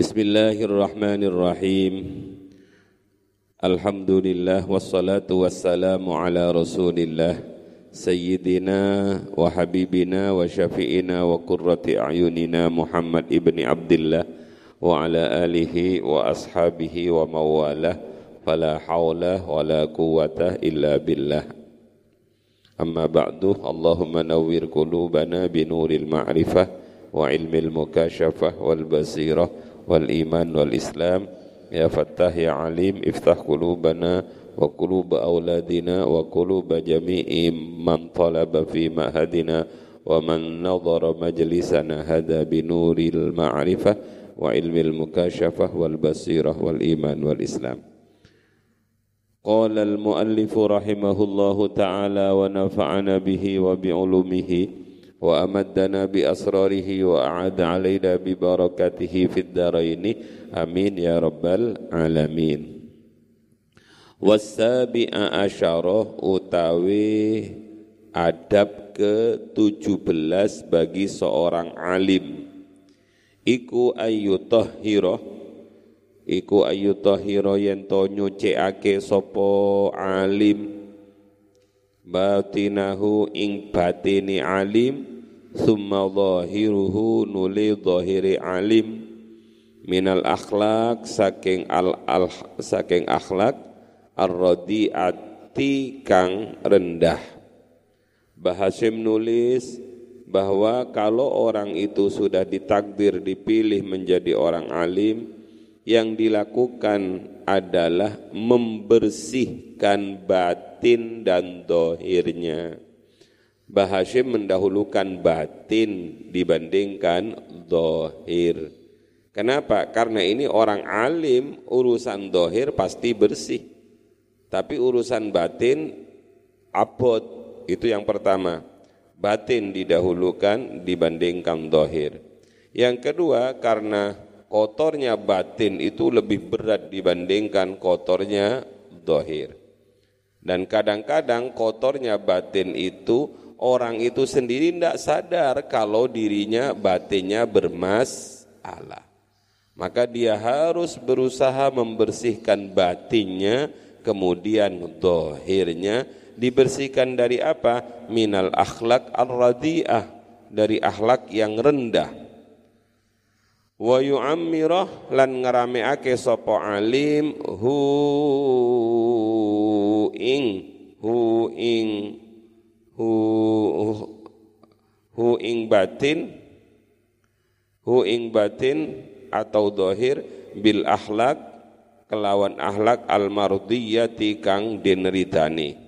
بسم الله الرحمن الرحيم. الحمد لله والصلاة والسلام على رسول الله سيدنا وحبيبنا وشفيئنا وقرة أعيننا محمد ابن عبد الله وعلى آله وأصحابه ومواله فلا حول ولا قوة إلا بالله. أما بعد اللهم نور قلوبنا بنور المعرفة وعلم المكاشفة والبصيرة والإيمان والإسلام. يا فتاح يا عليم افتح قلوبنا وقلوب أولادنا وقلوب جميع من طلب في مهدنا ومن نظر مجلسنا هذا بنور المعرفة وعلم المكاشفة والبصيرة والإيمان والإسلام. قال المؤلف رحمه الله تعالى ونفعنا به وبعلومه وأمدنا بأسراره وأعاد علينا ببركاته في الدارين آمين يا رب العالمين والسابع عشر utawi adab ke-17 bagi seorang alim iku ayyutahhirah iku ayu tahira yen to nyucikake sapa alim batinahu ing batini alim summa zahiruhu nuli zahiri alim minal akhlak saking al, al saking akhlak ar-radiati kang rendah Bahasim nulis bahwa kalau orang itu sudah ditakdir dipilih menjadi orang alim yang dilakukan adalah membersihkan batin dan dohirnya. Bahashim mendahulukan batin dibandingkan dohir. Kenapa? Karena ini orang alim, urusan dohir pasti bersih. Tapi urusan batin abot, itu yang pertama. Batin didahulukan dibandingkan dohir. Yang kedua, karena kotornya batin itu lebih berat dibandingkan kotornya dohir. Dan kadang-kadang kotornya batin itu orang itu sendiri tidak sadar kalau dirinya batinnya bermasalah. Maka dia harus berusaha membersihkan batinnya, kemudian dohirnya dibersihkan dari apa? Minal akhlak ar-radi'ah, dari akhlak yang rendah wa yu'ammirah lan ngarameake sapa alim hu ing hu ing hu hu ing batin hu ing batin atau dohir bil akhlak kelawan akhlak al mardiyati kang dineritani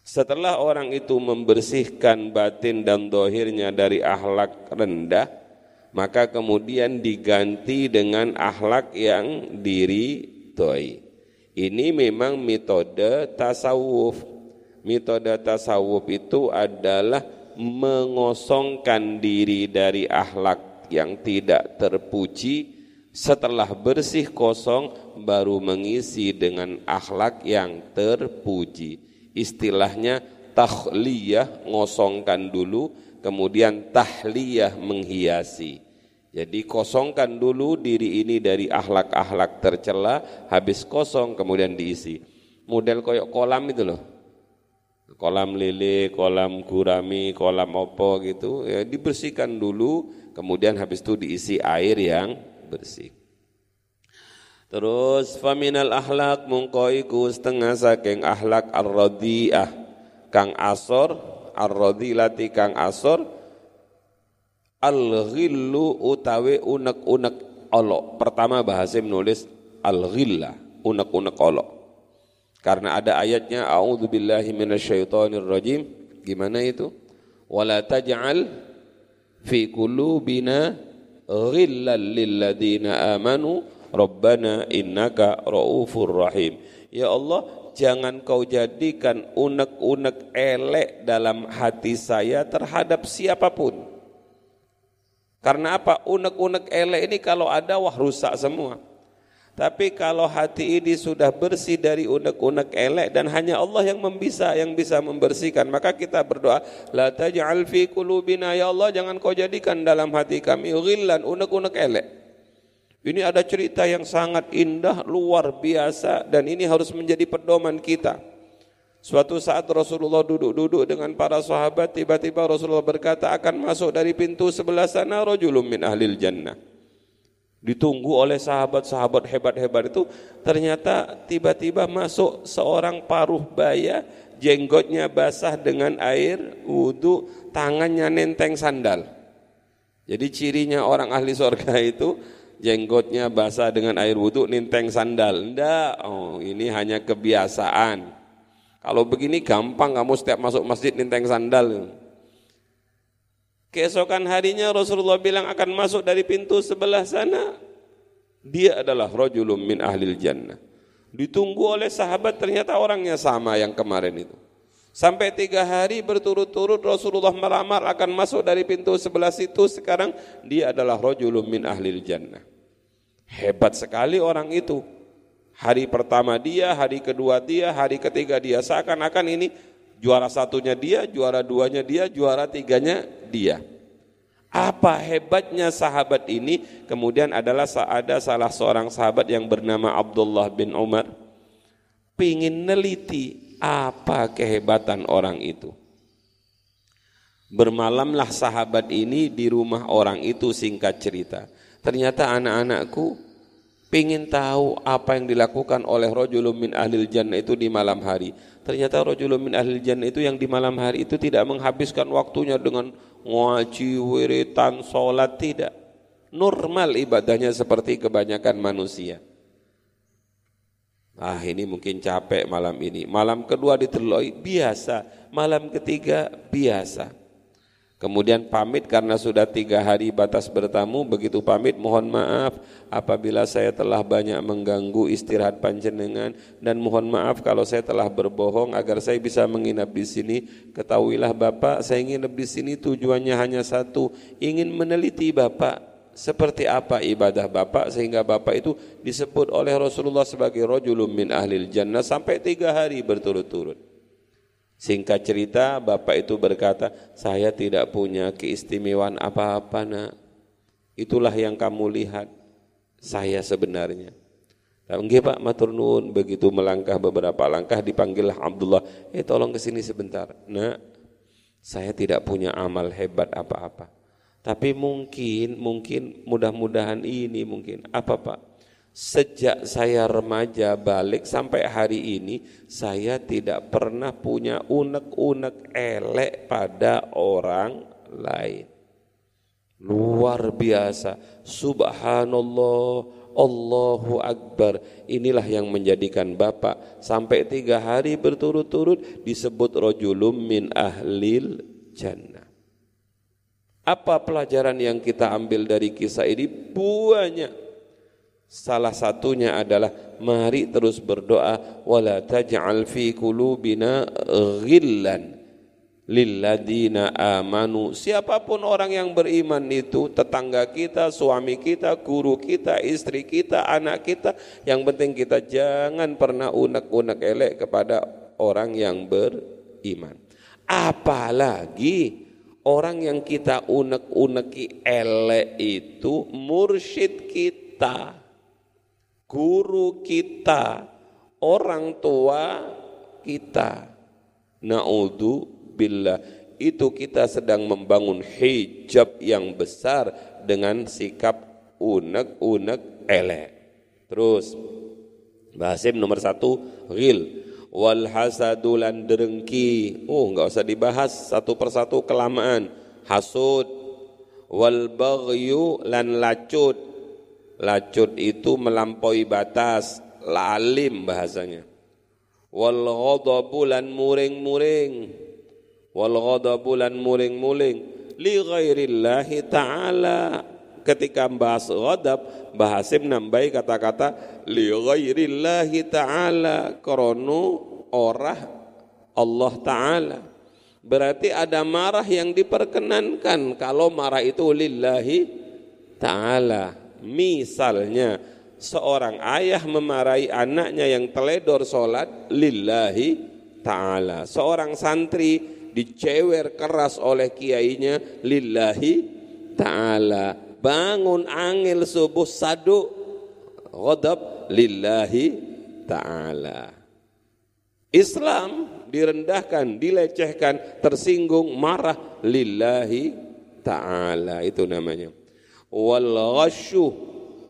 setelah orang itu membersihkan batin dan dohirnya dari akhlak rendah maka kemudian diganti dengan akhlak yang diri toy. Ini memang metode tasawuf. Metode tasawuf itu adalah mengosongkan diri dari akhlak yang tidak terpuji setelah bersih kosong baru mengisi dengan akhlak yang terpuji. Istilahnya tahliyah ngosongkan dulu kemudian tahliyah menghiasi. Jadi kosongkan dulu diri ini dari akhlak-akhlak tercela, habis kosong kemudian diisi. Model koyok kolam itu loh. Kolam lele, kolam gurami, kolam opo gitu, ya dibersihkan dulu, kemudian habis itu diisi air yang bersih. Terus faminal akhlak mungkoiku setengah saking akhlak ar-radiyah kang asor ar-radilati kang asor al-ghillu utawi unek-unek olok. Pertama bahasa menulis al-ghilla, unek-unek olok. Karena ada ayatnya a'udzubillahi minasyaitonir rajim. Gimana itu? Wala taj'al fi qulubina ghillan lilladina amanu rabbana innaka raufur rahim. Ya Allah, jangan kau jadikan unek-unek elek dalam hati saya terhadap siapa pun. Karena apa? Unek-unek elek ini kalau ada wah rusak semua. Tapi kalau hati ini sudah bersih dari unek-unek elek dan hanya Allah yang bisa yang bisa membersihkan, maka kita berdoa, la taj'al fi qulubina ya Allah jangan kau jadikan dalam hati kami ghillan unek-unek elek. Ini ada cerita yang sangat indah, luar biasa dan ini harus menjadi pedoman kita. Suatu saat Rasulullah duduk-duduk dengan para sahabat, tiba-tiba Rasulullah berkata akan masuk dari pintu sebelah sana rajulun min ahlil jannah. Ditunggu oleh sahabat-sahabat hebat-hebat itu, ternyata tiba-tiba masuk seorang paruh baya, jenggotnya basah dengan air wudhu, tangannya nenteng sandal. Jadi cirinya orang ahli sorga itu jenggotnya basah dengan air wudhu, nenteng sandal. Enggak, oh ini hanya kebiasaan. Kalau begini gampang kamu setiap masuk masjid ninteng sandal. Keesokan harinya Rasulullah bilang akan masuk dari pintu sebelah sana. Dia adalah rojulum min ahlil jannah. Ditunggu oleh sahabat ternyata orangnya sama yang kemarin itu. Sampai tiga hari berturut-turut Rasulullah melamar akan masuk dari pintu sebelah situ. Sekarang dia adalah rojulum min ahlil jannah. Hebat sekali orang itu. Hari pertama dia, hari kedua dia, hari ketiga dia. Seakan-akan ini juara satunya dia, juara duanya dia, juara tiganya dia. Apa hebatnya sahabat ini? Kemudian adalah ada salah seorang sahabat yang bernama Abdullah bin Umar. Pingin neliti apa kehebatan orang itu. Bermalamlah sahabat ini di rumah orang itu singkat cerita. Ternyata anak-anakku Pingin tahu apa yang dilakukan oleh rojulun min ahlil jannah itu di malam hari. Ternyata rojulun min ahlil jannah itu yang di malam hari itu tidak menghabiskan waktunya dengan ngaji, wiritan, sholat, tidak. Normal ibadahnya seperti kebanyakan manusia. Ah ini mungkin capek malam ini. Malam kedua diteloi biasa. Malam ketiga biasa. Kemudian pamit karena sudah tiga hari batas bertamu, begitu pamit mohon maaf apabila saya telah banyak mengganggu istirahat panjenengan dan mohon maaf kalau saya telah berbohong agar saya bisa menginap di sini. Ketahuilah Bapak, saya nginap di sini tujuannya hanya satu, ingin meneliti Bapak seperti apa ibadah Bapak sehingga Bapak itu disebut oleh Rasulullah sebagai rojulum min ahlil jannah sampai tiga hari berturut-turut. Singkat cerita, bapak itu berkata, saya tidak punya keistimewaan apa-apa nak. Itulah yang kamu lihat, saya sebenarnya. Enggak pak, matur nuwun. Begitu melangkah beberapa langkah, dipanggillah Abdullah, eh tolong ke sini sebentar. Nak, saya tidak punya amal hebat apa-apa. Tapi mungkin, mungkin mudah-mudahan ini mungkin. Apa pak? Sejak saya remaja balik sampai hari ini saya tidak pernah punya unek-unek elek pada orang lain. Luar biasa. Subhanallah. Allahu Akbar. Inilah yang menjadikan Bapak sampai tiga hari berturut-turut disebut rojulum min ahlil jannah. Apa pelajaran yang kita ambil dari kisah ini? Banyak Salah satunya adalah mari terus berdoa wala taj'al fi qulubina ghillan lilladina amanu. Siapa pun orang yang beriman itu, tetangga kita, suami kita, guru kita, istri kita, anak kita, yang penting kita jangan pernah unek-unek elek kepada orang yang beriman. Apalagi orang yang kita unek-uneki elek itu mursyid kita guru kita, orang tua kita. Na'udhu billah. Itu kita sedang membangun hijab yang besar dengan sikap unek-unek elek. Terus, Bahasim nomor satu, ghil. Wal hasadulan derengki. Oh, enggak usah dibahas satu persatu kelamaan. Hasud. Wal baghyu lan lacut Lacut itu melampaui batas, lalim bahasanya. Wal ghadabu lan muring-muring. Wal ghadabu lan muring-muring li ghairillahi ta'ala. Ketika bahas ghadab, bahasim nambahi kata-kata li ghairillahi ta'ala kronu orah Allah Ta'ala. Berarti ada marah yang diperkenankan kalau marah itu lillahi ta'ala Misalnya seorang ayah memarahi anaknya yang teledor sholat lillahi ta'ala. Seorang santri dicewer keras oleh kiainya lillahi ta'ala. Bangun angil subuh sadu ghadab lillahi ta'ala. Islam direndahkan, dilecehkan, tersinggung, marah lillahi ta'ala itu namanya. Wal ghasyu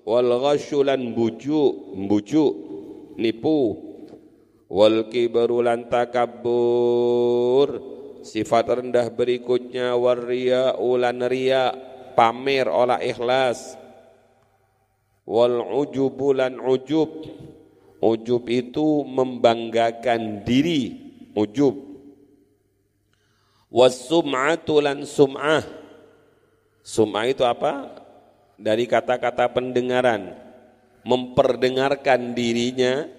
wal ghasyu lan buju, buju, nipu. Wal kibru lan takabbur. Sifat rendah berikutnya waria ulan ria, pamer olah ikhlas. Wal ujubulan ujub Ujub itu membanggakan diri, ujub. Wasum'atu lan sum'ah. Sum'ah itu apa? Dari kata-kata pendengaran. Memperdengarkan dirinya,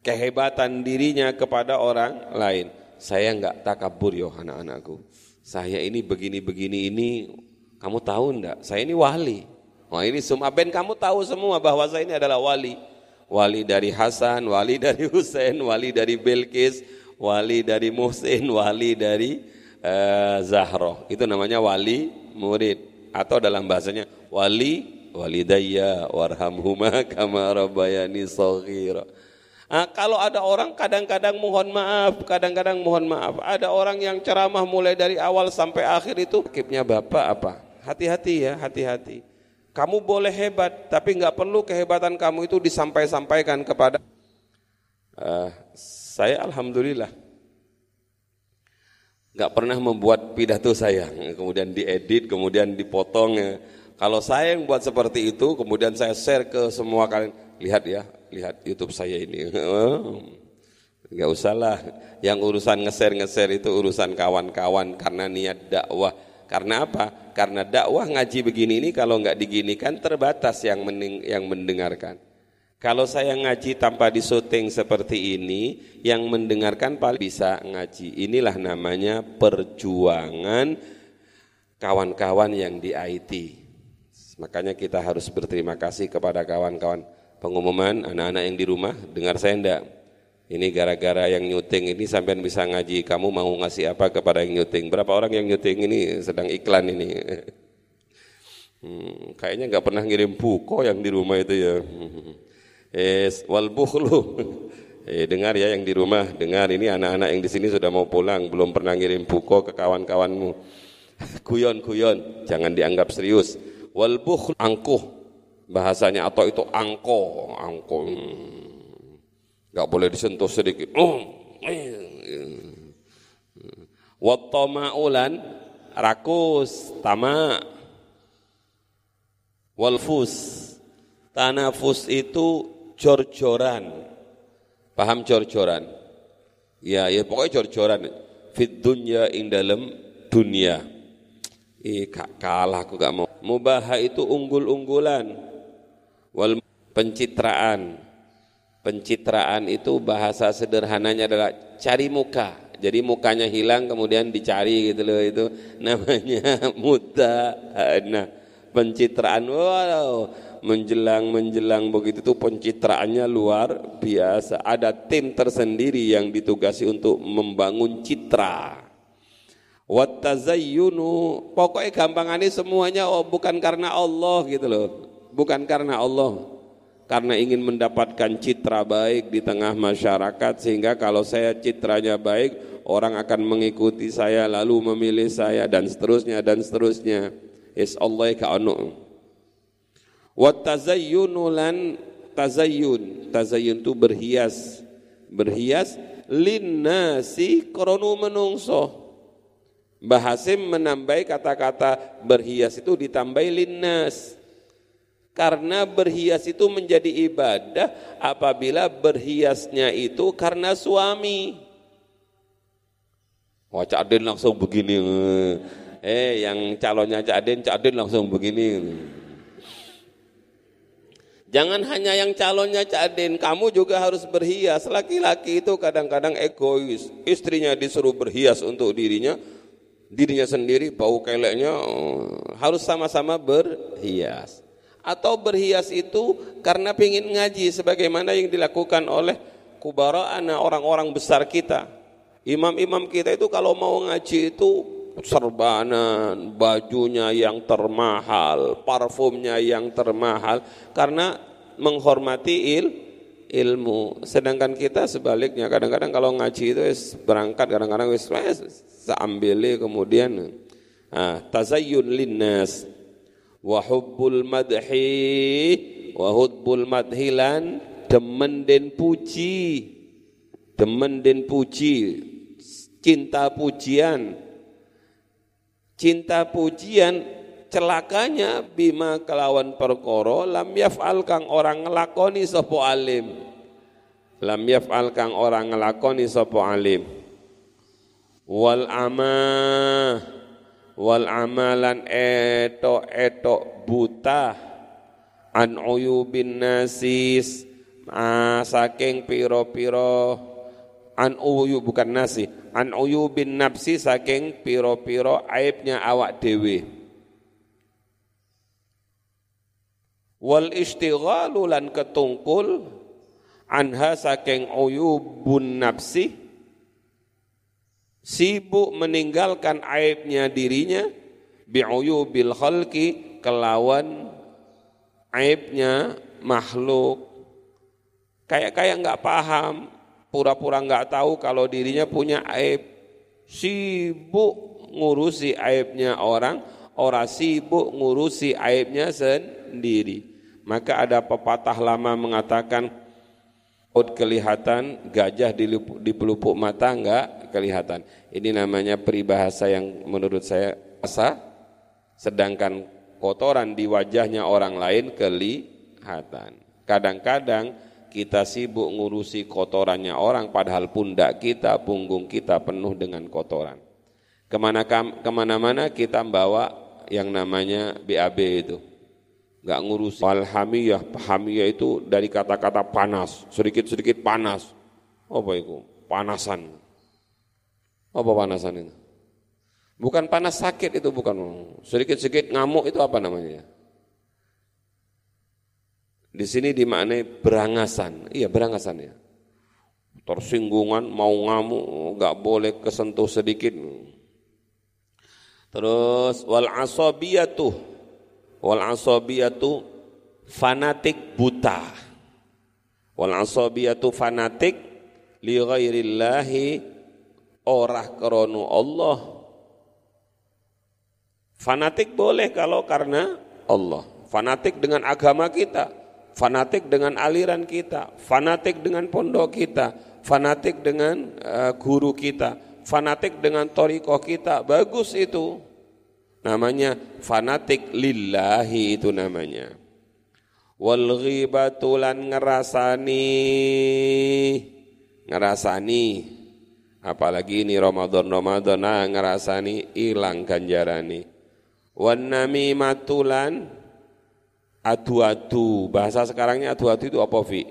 kehebatan dirinya kepada orang lain. Saya enggak takabur yo anak-anakku. Saya ini begini-begini ini, kamu tahu enggak? Saya ini wali. Wah ini sum'ah. Ben kamu tahu semua bahwa saya ini adalah wali wali dari Hasan, wali dari Husain, wali dari Bilqis, wali dari Muhsin, wali dari uh, Zahroh. Itu namanya wali murid atau dalam bahasanya wali walidayya warhamhuma kama rabbayani shaghira. Nah, kalau ada orang kadang-kadang mohon maaf, kadang-kadang mohon maaf. Ada orang yang ceramah mulai dari awal sampai akhir itu kipnya bapak apa? Hati-hati ya, hati-hati. Kamu boleh hebat, tapi nggak perlu kehebatan kamu itu disampaikan kepada uh, saya. Alhamdulillah nggak pernah membuat pidato saya, kemudian diedit, kemudian dipotong. Ya. Kalau saya yang buat seperti itu, kemudian saya share ke semua kalian, lihat ya, lihat YouTube saya ini. Nggak usah lah, yang urusan nge-share nge-share itu urusan kawan-kawan karena niat dakwah karena apa? Karena dakwah ngaji begini ini kalau nggak diginikan terbatas yang mending, yang mendengarkan. Kalau saya ngaji tanpa disuting seperti ini, yang mendengarkan paling bisa ngaji. Inilah namanya perjuangan kawan-kawan yang di IT. Makanya kita harus berterima kasih kepada kawan-kawan pengumuman anak-anak yang di rumah. Dengar saya enggak? Ini gara-gara yang nyuting ini sampai bisa ngaji. Kamu mau ngasih apa kepada yang nyuting? Berapa orang yang nyuting ini sedang iklan ini? Hmm, kayaknya nggak pernah ngirim buko yang di rumah itu ya. Es wal bukhlu. Eh, dengar ya yang di rumah, dengar ini anak-anak yang di sini sudah mau pulang, belum pernah ngirim buko ke kawan-kawanmu. Kuyon-kuyon, jangan dianggap serius. Wal bukhl angkuh. Bahasanya atau itu angko, angko. Hmm nggak boleh disentuh sedikit. Oh, Wattama'ulan rakus, tama, walfus. Tanafus itu jor-joran. Paham jor-joran? Ya, ya pokoknya jor-joran. Fit dunya ing dalam dunia. Ih, kalah aku gak mau. Mubaha itu unggul-unggulan. Wal pencitraan Pencitraan itu bahasa sederhananya adalah cari muka. Jadi mukanya hilang kemudian dicari gitu loh itu namanya muta. Nah, pencitraan wow menjelang menjelang begitu tuh pencitraannya luar biasa. Ada tim tersendiri yang ditugasi untuk membangun citra. Watazayyunu pokoknya gampangannya semuanya oh bukan karena Allah gitu loh. Bukan karena Allah. Karena ingin mendapatkan citra baik di tengah masyarakat sehingga kalau saya citranya baik orang akan mengikuti saya lalu memilih saya dan seterusnya dan seterusnya. Is Allah ka'anu wa tazayyunu lan tazayyun. Tazayyun itu berhias. Berhias linnasi kronu menungso Bahasim menambahi kata-kata berhias itu ditambahi linnas karena berhias itu menjadi ibadah apabila berhiasnya itu karena suami. Wah Cak langsung begini. Eh yang calonnya Cak Adin, Cak langsung begini. Jangan hanya yang calonnya Cak kamu juga harus berhias. Laki-laki itu kadang-kadang egois. Istrinya disuruh berhias untuk dirinya, dirinya sendiri bau keleknya oh, harus sama-sama berhias atau berhias itu karena ingin ngaji sebagaimana yang dilakukan oleh kubara'ana orang-orang besar kita. Imam-imam kita itu kalau mau ngaji itu serbanan, bajunya yang termahal, parfumnya yang termahal karena menghormati il, ilmu. Sedangkan kita sebaliknya, kadang-kadang kalau ngaji itu berangkat, kadang-kadang wis seambili kemudian. Nah, tazayyun linnas wa hubbul madhi wa hubbul madhilan demen den puji. Demen den puji cinta pujian. Cinta pujian celakanya bima kelawan perkoro lam yaf'al kang orang ngelakoni sopo alim. Lam yaf'al kang orang ngelakoni sopo alim. Wal ama wal amalan eto eto buta an uyubin nasis ah, saking piro-piro an uyu bukan nasi an uyubin nafsi saking piro-piro aibnya awak dewi wal istighalu lan ketungkul anha saking uyubun nafsi. Sibuk meninggalkan aibnya dirinya bi'uyubil khalqi kelawan aibnya makhluk. Kayak kayak nggak paham pura-pura nggak tahu kalau dirinya punya aib. Sibuk ngurusi aibnya orang orang sibuk ngurusi aibnya sendiri maka ada pepatah lama mengatakan Ut kelihatan, gajah di pelupuk mata enggak kelihatan. Ini namanya peribahasa yang menurut saya asa, sedangkan kotoran di wajahnya orang lain kelihatan. Kadang-kadang kita sibuk ngurusi kotorannya orang, padahal pundak kita, punggung kita penuh dengan kotoran. Ke mana ke mana-mana kita membawa yang namanya BAB itu nggak ngurus wal hamiyah. Hamiyah itu dari kata-kata panas. Sedikit-sedikit panas. Apa itu? Panasan. Apa panasan itu? Bukan panas sakit itu bukan. Sedikit-sedikit ngamuk itu apa namanya? Di sini dimaknai berangasan. Iya berangasan ya. Tersinggungan mau ngamuk nggak boleh kesentuh sedikit. Terus wal asabiyatuh wal asabiyatu fanatik buta. Wal asabiyatu fanatik li ghairillahi orah krono Allah. Fanatik boleh kalau karena Allah. Fanatik dengan agama kita. Fanatik dengan aliran kita. Fanatik dengan pondok kita. Fanatik dengan uh, guru kita. Fanatik dengan toriko kita. Bagus itu Namanya fanatik lillahi itu namanya. Wal ghibatu lan ngerasani ngerasani apalagi ini Ramadan Ramadan nah ngerasani ilang ganjarani. Wan namimatulan adu-adu bahasa sekarangnya adu-adu itu apa Vi?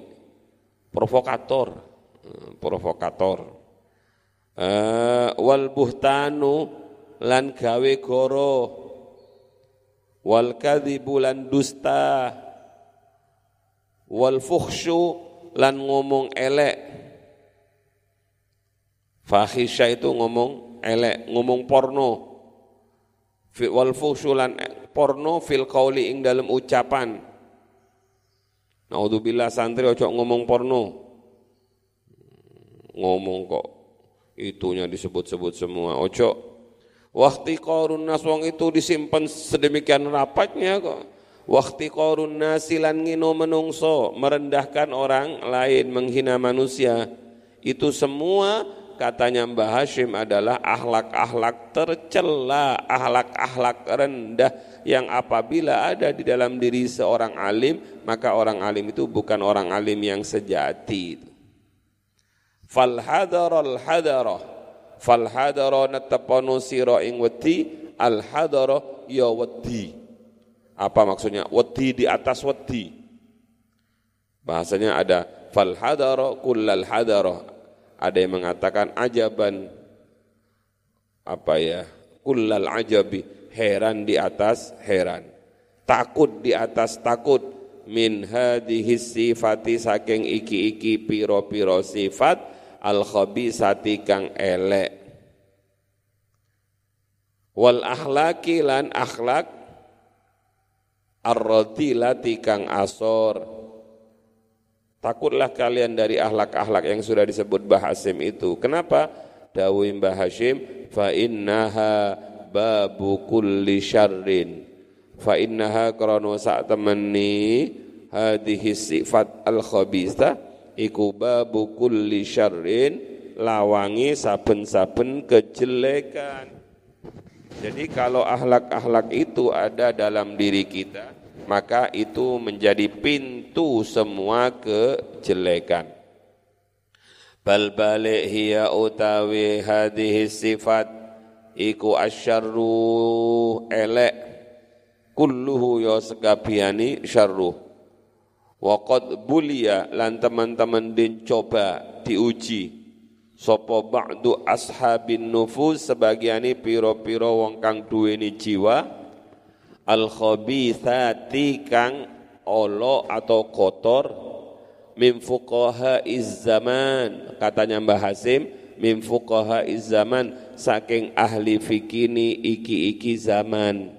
Provokator, hmm, provokator. Uh, wal buhtanu lan gawe goro. Wal kadzibu lan dusta. Wal fuhsyu lan ngomong elek. Fahisha itu ngomong elek ngomong porno. Wal fuhsyu lan porno fil qauli ing dalam ucapan. Naudzubillah santri ojo ngomong porno. Ngomong kok itunya disebut-sebut semua. Ojo Waktu korun nas itu disimpan sedemikian rapatnya kok. Waktu korun nasilan ngino menungso, merendahkan orang lain, menghina manusia. Itu semua katanya Mbah Hashim adalah ahlak-ahlak tercela, ahlak-ahlak rendah yang apabila ada di dalam diri seorang alim, maka orang alim itu bukan orang alim yang sejati. Fal hadarah fal hadara natapanu sira ing wedi al hadara ya wedi. Apa maksudnya? Wedi di atas wedi. Bahasanya ada fal hadara kullal hadara. Ada yang mengatakan ajaban. Apa ya? Kullal ajabi. Heran di atas heran. Takut di atas takut. Min hadhihi sifati saking iki-iki piro-piro sifat al khabisati kang elek wal akhlaki lan akhlak ar-radilati kang asor Takutlah kalian dari ahlak-ahlak yang sudah disebut Bahasim itu. Kenapa? Dawim Mbah fa innaha babu kulli syarrin. Fa innaha krana sak temeni hadhihi sifat al khabitha iku babu kulli syarrin lawangi saben-saben kejelekan. Jadi kalau ahlak-ahlak itu ada dalam diri kita, maka itu menjadi pintu semua kejelekan. Bal balik hiya utawi hadhihi sifat iku asyarru elek kulluhu ya sekabiani syarru wa qad bulia lan teman-teman din coba diuji. Sapa ba'du ashabin nufus sebagiani piro-piro wong kang duweni jiwa. Al khabithati kang olo atau kotor. Min fuqaha zaman katanya Mbah Hasim min fuqaha zaman saking ahli fikini iki-iki zaman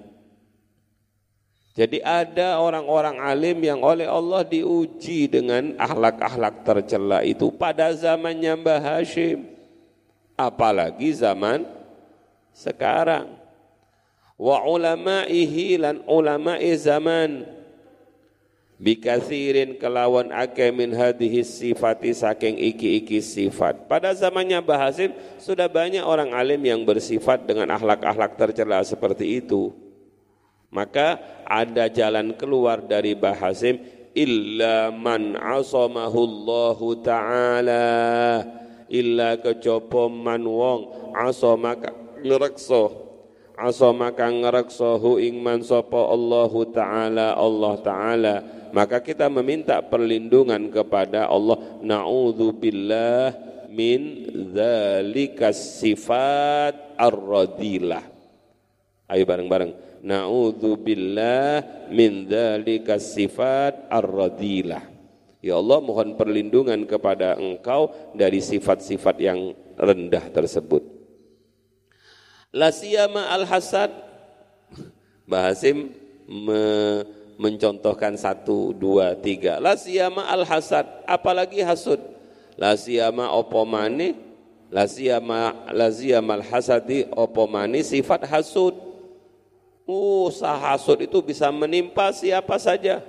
jadi ada orang-orang alim yang oleh Allah diuji dengan akhlak-akhlak tercela itu pada zamannya Mbah Hashim apalagi zaman sekarang wa ulama'ihi lan ulama'i zaman bikathirin kelawan ake min hadhihi sifati saking iki-iki sifat. Pada zamannya Bahasim sudah banyak orang alim yang bersifat dengan akhlak-akhlak tercela seperti itu. Maka ada jalan keluar dari Bahasim illa man asamahullahu ta'ala illa kecoba man wong asamaka ngerekso asama kang ngreksahu ing man sapa Allahu taala Allah taala. Maka kita meminta perlindungan kepada Allah. Naudzubillah min dzalikas sifat ar-radilah ayo bareng-bareng naudzubillah min dzalikas sifat ar-radilah Ya Allah mohon perlindungan kepada engkau dari sifat-sifat yang rendah tersebut La siyama al hasad. Bahasim me mencontohkan satu, dua, tiga. La siyama al hasad, apalagi hasud. La siyama opomani, la siyama la siyama al hasadi opomani sifat hasud. Uh, hasud itu bisa menimpa siapa saja.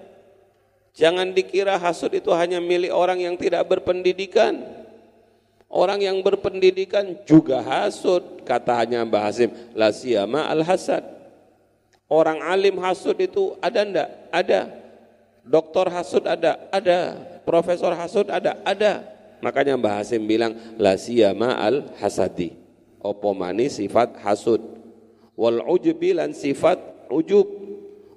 Jangan dikira hasud itu hanya milik orang yang tidak berpendidikan. Orang yang berpendidikan juga hasud, katanya Mbah Hasim, la siyama al hasad. Orang alim hasud itu ada ndak? Ada. Doktor hasud ada? Ada. Profesor hasud ada? Ada. Makanya Mbah Hasim bilang la siyama al hasadi. Opo mani sifat hasud. Wal ujubi lan sifat ujub.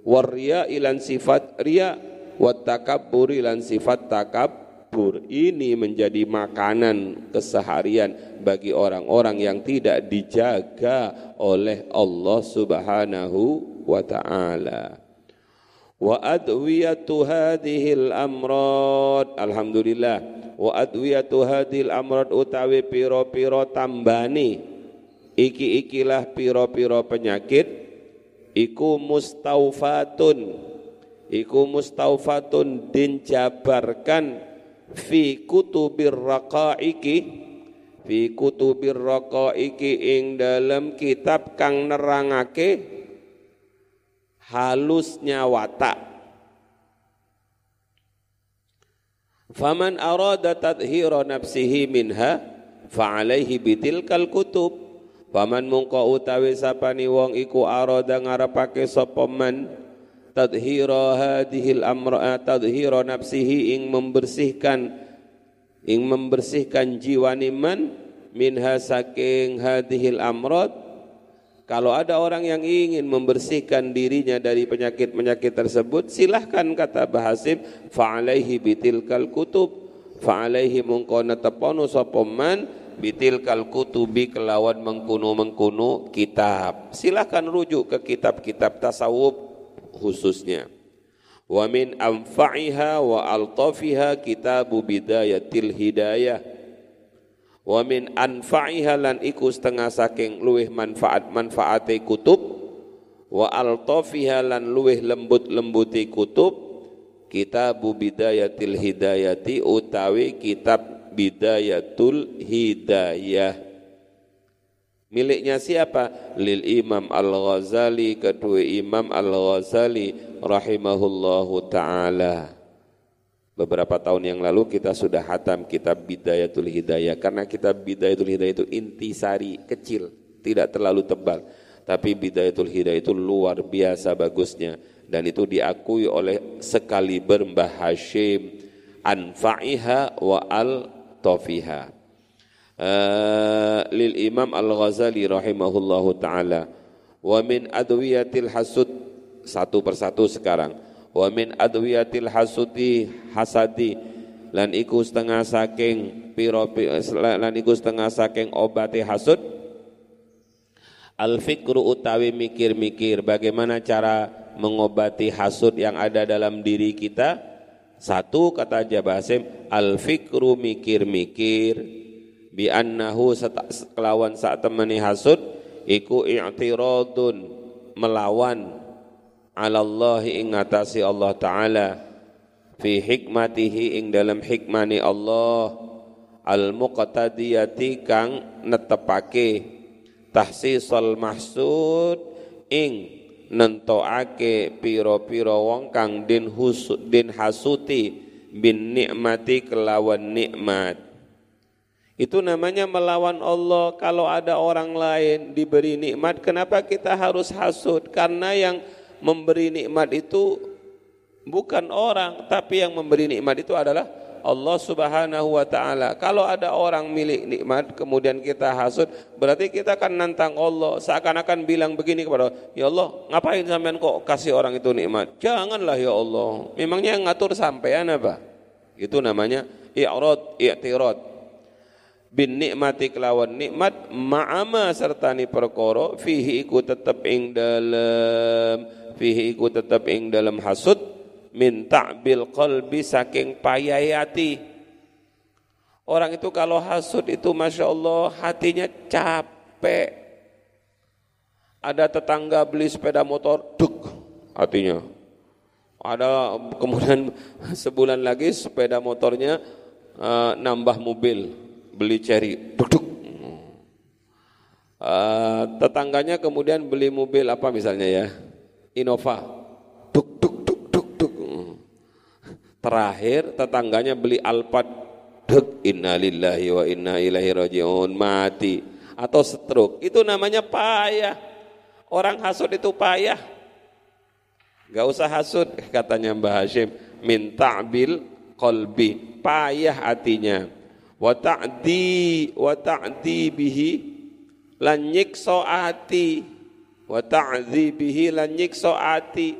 Warriya ilan sifat riya. Wat takabburi lan sifat takab kubur ini menjadi makanan keseharian bagi orang-orang yang tidak dijaga oleh Allah Subhanahu wa taala. Wa adwiyatu hadhil amrad alhamdulillah wa adwiyatu hadhil amrad utawi piro-piro tambani iki-ikilah piro-piro penyakit. Iku mustaufatun. Iku mustaufatun din jabarkan fi kutubir raqaiki. Fi kutubir raqaiki ing dalam kitab kang nerangake halusnya watak. Faman arada tadhira nafsihi minha fa alaihi bitilkal kutub faman mungko utawi sapani wong iku arada ngarepake sapa man tadhira hadhil amra tadhira nafsihi ing membersihkan ing membersihkan jiwa niman minha saking hadhil amrad kalau ada orang yang ingin membersihkan dirinya dari penyakit-penyakit tersebut silahkan kata Bahasim fa'alaihi bitilkal kutub. Fa'alaihi mungkona tepono sopoman bitilkal kutubi kelawan mengkuno-mengkuno kitab silahkan rujuk ke kitab-kitab tasawuf khususnya. Wa min anfa'iha wa altafiha kitabu bidayatil hidayah. Wa min anfa'iha lan iku setengah saking luweh manfaat-manfaate kutub wa altafiha lan luweh lembut-lembuti kutub kitab bidayatil hidayati utawi kitab bidayatul hidayah. Miliknya siapa? Lil imam al-ghazali kedua imam al-ghazali rahimahullahu taala. Beberapa tahun yang lalu kita sudah hatam kitab bidayatul hidayah. Karena kitab bidayatul hidayah itu intisari kecil tidak terlalu tebal. Tapi bidayatul hidayah itu luar biasa bagusnya. Dan itu diakui oleh sekali Mbah anfa'iha wa al tofiha uh, lil Imam Al-Ghazali rahimahullahu taala wa min adwiyatil hasud satu persatu sekarang wa min adwiyatil hasudi hasadi lan iku setengah saking piro lan iku setengah saking obati hasud. Al fikru utawi mikir-mikir bagaimana cara mengobati hasud yang ada dalam diri kita satu kata Jabasim al fikru mikir-mikir. Bi annahu kelawan saat temani hasud iku i'tiradun melawan. Ala Allah ing ngatasi Allah taala. Fi hikmatihi ing dalam hikmani Allah. Al muqtadiyati kang netepake. Tahsisal mahsud ing nentoake piro-piro wong kang din husud din hasuti bin nikmati kelawan nikmat. Itu namanya melawan Allah. Kalau ada orang lain diberi nikmat kenapa kita harus hasud karena yang memberi nikmat itu bukan orang tapi yang memberi nikmat itu adalah Allah Subhanahu wa taala. Kalau ada orang milik nikmat kemudian kita hasud, berarti kita akan nantang Allah. Seakan-akan bilang begini kepada Allah, "Ya Allah, ngapain sampean kok kasih orang itu nikmat? Janganlah ya Allah. Memangnya yang ngatur sampean apa?" Itu namanya i'rad, i'tirad. Bin nikmati kelawan nikmat ma'ama serta ni perkara fihi iku tetep ing dalam fihi iku tetep ing dalam hasud min ta'bil qalbi saking payayati orang itu kalau hasud itu Masya Allah hatinya capek. Ada tetangga beli sepeda motor duk hatinya. Ada kemudian sebulan lagi sepeda motornya uh, nambah mobil beli cherry duk duk. Uh, tetangganya kemudian beli mobil apa misalnya ya? Innova Terakhir tetangganya beli Alphard, dek innalillahi wa inna ilaihi rajiun, mati atau stroke. Itu namanya payah. Orang hasud itu payah. Gak usah hasud katanya Mbah Hashim, minta bil kolbi, payah hatinya. Wa ta'di wa ta'di bihi lan nyiksa ati wa bihi lan nyiksa ati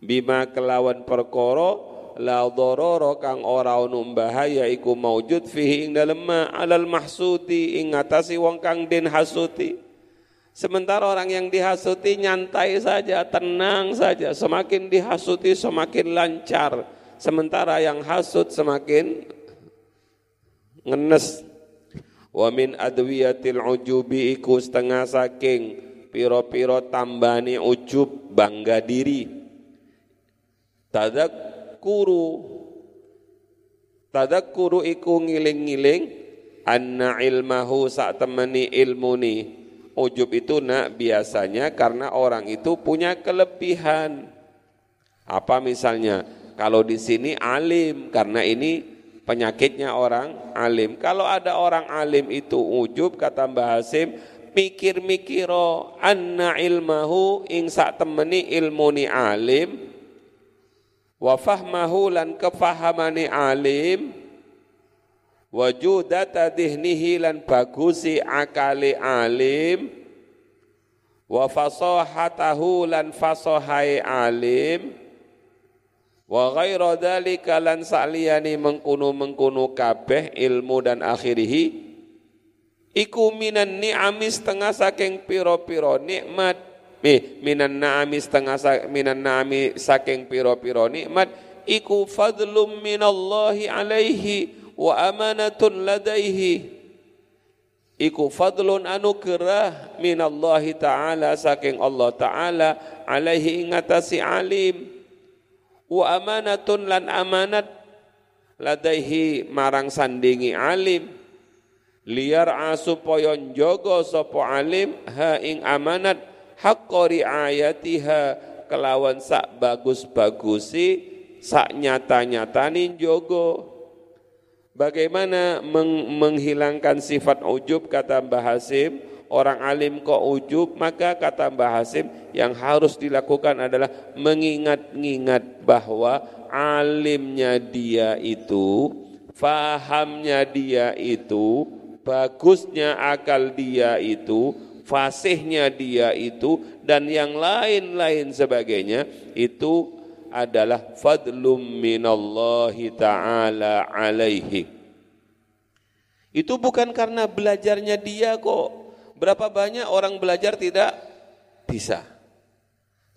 bima kelawan perkara la dharara kang ora ono bahaya iku maujud fihi ing dalem ma alal mahsudi ing ngatasi wong kang den hasuti. Sementara orang yang dihasuti nyantai saja tenang saja. Semakin dihasuti semakin lancar. Sementara yang hasut semakin ngenes. Wa min adwiyatil ujubi iku setengah saking piro-piro tambani ujub bangga diri. Tadak tadakkuru tadakkuru iku ngiling-ngiling anna ilmahu sak temani ilmuni. Ujub itu nak biasanya karena orang itu punya kelebihan. Apa misalnya? Kalau di sini alim karena ini penyakitnya orang alim. Kalau ada orang alim itu ujub kata Mbah Hasim mikir-mikiro anna ilmahu ing sak temani ilmuni alim wa fahmahu lan kefahamani alim. Wa judata dihnihi lan bagusi akali alim. Wa fasahatahu lan fasahai alim. Wa ghaira dzalika lan saliyani mengkunu-mengkunu kabeh ilmu dan akhirihi iku minan ni'ami setengah saking piro-piro nikmat Mi minan na'ami setengah minan na'ami saking piro-piro nikmat iku fadlum minallahi alaihi wa amanatun ladaihi. Iku fadlun anugerah minallahi ta'ala saking Allah ta'ala alaihi ingatasi alim. Wa amanatun lan amanat ladaihi marang sandingi alim. Liar supaya njogo sapa alim ha ing amanat haqqa riayatiha kelawan sak bagus-bagusi sak nyata-nyatani njogo. Bagaimana meng menghilangkan sifat ujub kata Mbah Hasim? Orang alim kok ujub maka kata Mbah Hasim yang harus dilakukan adalah mengingat-ingat bahwa alimnya dia itu, fahamnya dia itu, bagusnya akal dia itu, fasihnya dia itu, dan yang lain-lain sebagainya, itu adalah fadlum minallahi ta'ala alaihi. Itu bukan karena belajarnya dia kok. Berapa banyak orang belajar tidak bisa.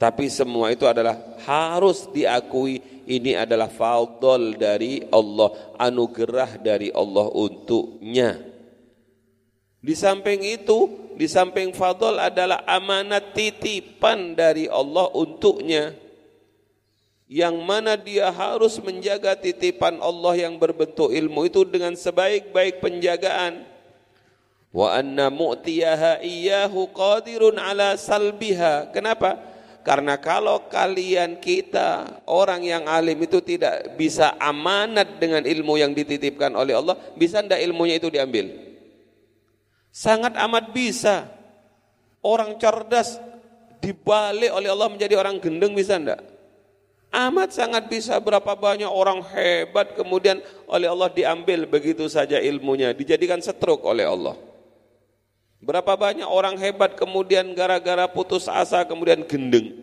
Tapi semua itu adalah harus diakui ini adalah fadl dari Allah, anugerah dari Allah untuknya. Di samping itu, di samping fadl adalah amanat titipan dari Allah untuknya. Yang mana dia harus menjaga titipan Allah yang berbentuk ilmu itu dengan sebaik-baik penjagaan. Wa anna mu'tiyaha iyyahu qadirun ala salbiha. Kenapa? Karena kalau kalian kita orang yang alim itu tidak bisa amanat dengan ilmu yang dititipkan oleh Allah, bisa ndak ilmunya itu diambil? Sangat amat bisa. Orang cerdas dibalik oleh Allah menjadi orang gendeng bisa ndak? Amat sangat bisa berapa banyak orang hebat kemudian oleh Allah diambil begitu saja ilmunya, dijadikan setruk oleh Allah. Berapa banyak orang hebat kemudian gara-gara putus asa kemudian gendeng.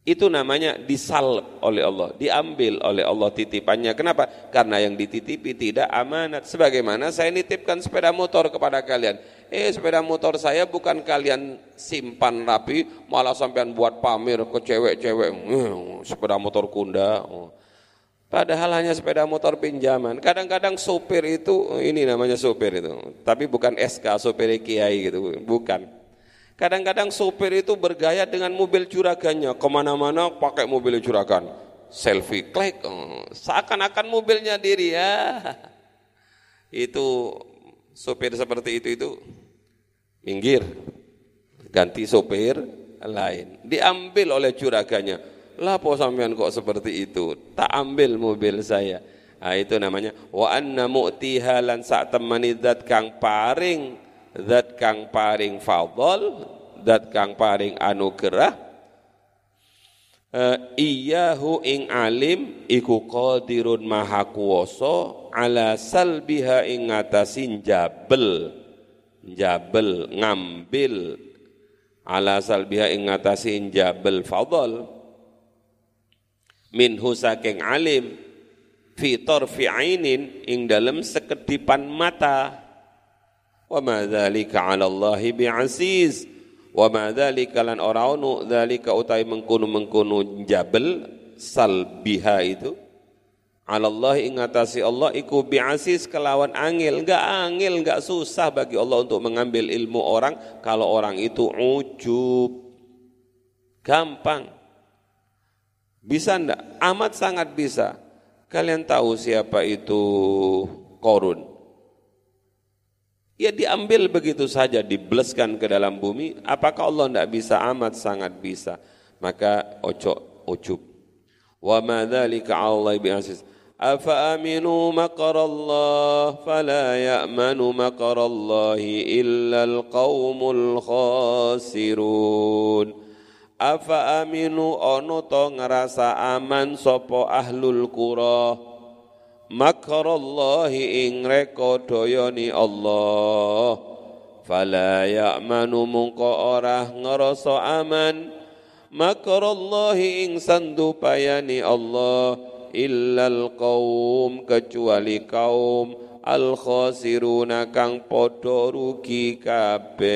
Itu namanya disalb oleh Allah, diambil oleh Allah titipannya. Kenapa? Karena yang dititipi tidak amanat. Sebagaimana saya nitipkan sepeda motor kepada kalian. Eh sepeda motor saya bukan kalian simpan rapi, malah sampean buat pamer ke cewek-cewek. Hmm, sepeda motor kunda. Oh. Padahal hanya sepeda motor pinjaman. Kadang-kadang sopir itu, ini namanya sopir itu. Tapi bukan SK, sopir kiai gitu, bukan. Kadang-kadang sopir itu bergaya dengan mobil juragannya. Ke mana-mana pakai mobil juragan. Selfie, klik. Oh, seakan-akan mobilnya diri ya. Itu sopir seperti itu itu minggir. Ganti sopir lain. Diambil oleh juragannya Lapo sampean kok seperti itu? Tak ambil mobil saya. Nah, itu namanya wa anna mu'tiha lan sak zat kang paring zat kang paring fadl zat kang paring anugerah uh, iyahu ing alim iku qadirun maha kuwasa ala salbiha ing ngatasin jabel jabel ngambil ala salbiha ing ngatasin jabel fadl minhu saking alim fi tarfi ainin ing dalam sekedipan mata wa ma dzalika 'ala Allah bi'aziz wa ma dzalika lan ora ono dzalika utai mengkono-mengkono salbiha itu 'ala Allah ing atasi Allah iku bi'aziz kelawan angel enggak angel enggak susah bagi Allah untuk mengambil ilmu orang kalau orang itu ujub gampang bisa ndak? Amat sangat bisa. Kalian tahu siapa itu korun? Ya diambil begitu saja, dibleskan ke dalam bumi. Apakah Allah ndak bisa? Amat sangat bisa. Maka ojo ujub. Wa ma dzalika 'ala bi'aziz. Afa aminu makarallah fala ya'manu makarallahi illa alqaumul khasirun afa aminu ono to ngerasa aman sopo ahlul qura makarallahi ing doyoni Allah. Fala ya'manu mungko ora ngerasa aman. Makarallahi ing sandupayani Allah. Illal qaum kecuali kaum. Al khasiruna kang padha rugi kabeh.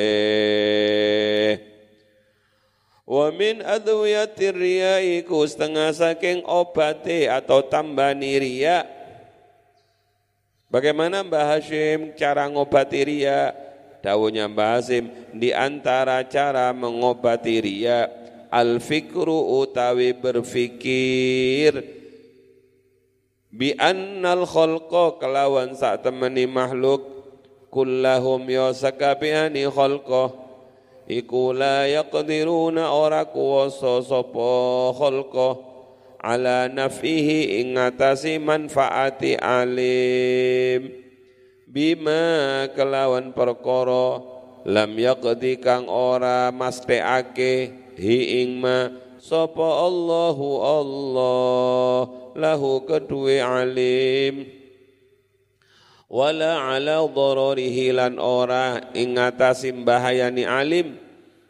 Wa min adwiyatir riya iku setengah saking obate atau tambani riya. Bagaimana Mbah Hashim cara ngobati riya? Dawuhnya Mbah Hashim di antara cara mengobati riya al fikru utawi berfikir. Bi annal khalqa kelawan sak temeni makhluk kullahum ya sakabehane khalqa. Iku la yaqdiruna ora kuwasa sapa khalqa ala nafihi ing ngatasi manfaati alim. Bima kelawan perkara lam yaqdi kang ora masteake hi ing ma sapa Allahu Allah lahu kedue alim. Wala ala dhararihi lan ora ing ngatasi bahayani alim.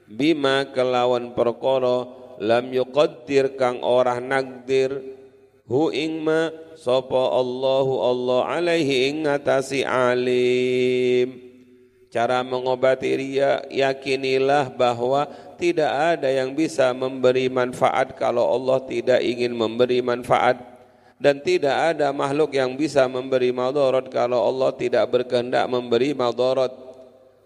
Bima kelawan perkara lam yuqaddir kang ora nagdir. Hu ing ma sapa Allahu Allah alaihi ing ngatasi alim. Cara mengobati ria yakinilah bahwa tidak ada yang bisa memberi manfaat kalau Allah tidak ingin memberi manfaat. Dan tidak ada makhluk yang bisa memberi madarat kalau Allah tidak berkehendak memberi madarat.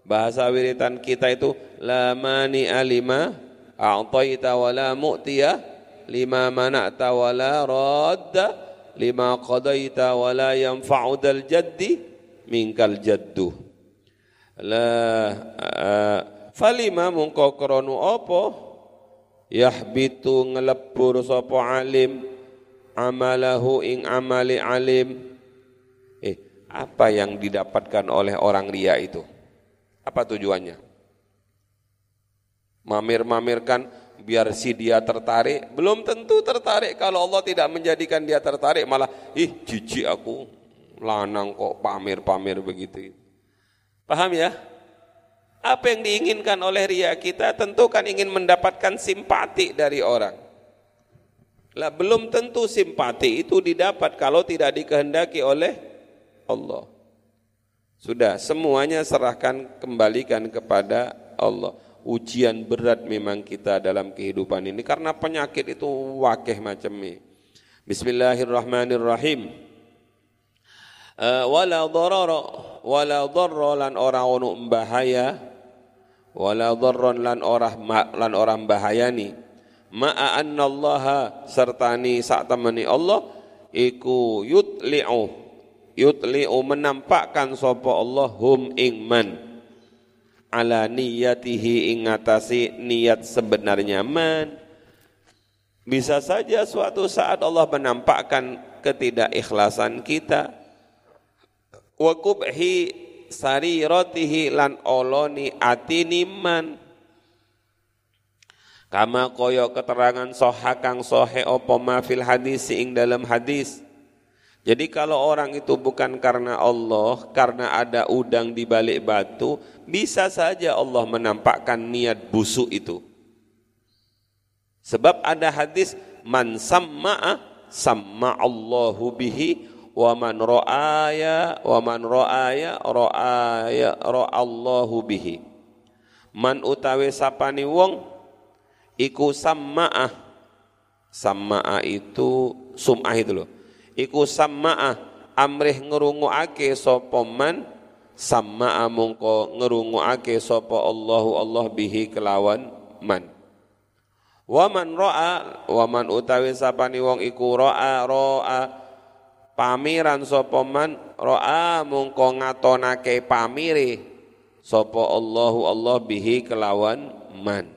Bahasa wiritan kita itu la mani alima a'taita wa la mu'tiya lima mana'ta wa la radda lima qadaita wa la yanfa'u dal jaddi minkal jaddu. La falima mungko kronu apa? Yahbitu ngelebur sapa alim amalahu ing amali alim. Eh apa yang didapatkan oleh orang ria itu? Apa tujuannya mamir-mamirkan biar si dia tertarik belum tentu tertarik kalau Allah tidak menjadikan dia tertarik malah ih jijik aku lanang kok pamer-pamer begitu paham ya apa yang diinginkan oleh ria kita tentu kan ingin mendapatkan simpati dari orang. Lah belum tentu simpati itu didapat kalau tidak dikehendaki oleh Allah. Sudah semuanya serahkan kembalikan kepada Allah. Ujian berat memang kita dalam kehidupan ini. Karena penyakit itu wakih macam ini. Bismillahirrahmanirrahim. Uh, wala dharara wala dharra lan ora ono bahaya wala dharran lan orah lan orang bahayani ma'a annallaha sertani sak temani Allah iku yutli'u. Yutli'u menampakkan sapa Allah hum ingman ala niyatihi ing niat sebenarnya man. Bisa saja suatu saat Allah menampakkan ketidakikhlasan kita. Wa kubhi sariratihi lan oloni atini man kama koyo keterangan soha kang sohe opo mafil hadis ing dalam hadis. Jadi kalau orang itu bukan karena Allah, karena ada udang di balik batu, bisa saja Allah menampakkan niat busuk itu. Sebab ada hadis man samma'a samma Allahu bihi wa man ra'aya wa man ra'aya ra'aya ra'allahu bihi. Man utawi sapani wong iku sama'ah sama'ah itu sum'ah itu loh. Iku sama'ah amrih ngerunguake sapa man sama'ah mungko ngerunguake sapa Allahu Allah bihi kelawan man. Wa man ra'a wa man utawi sapani wong iku ra'a ra'a pamiran sapa man roa mungko ngatonake pamire sapa Allahu Allah bihi kelawan man.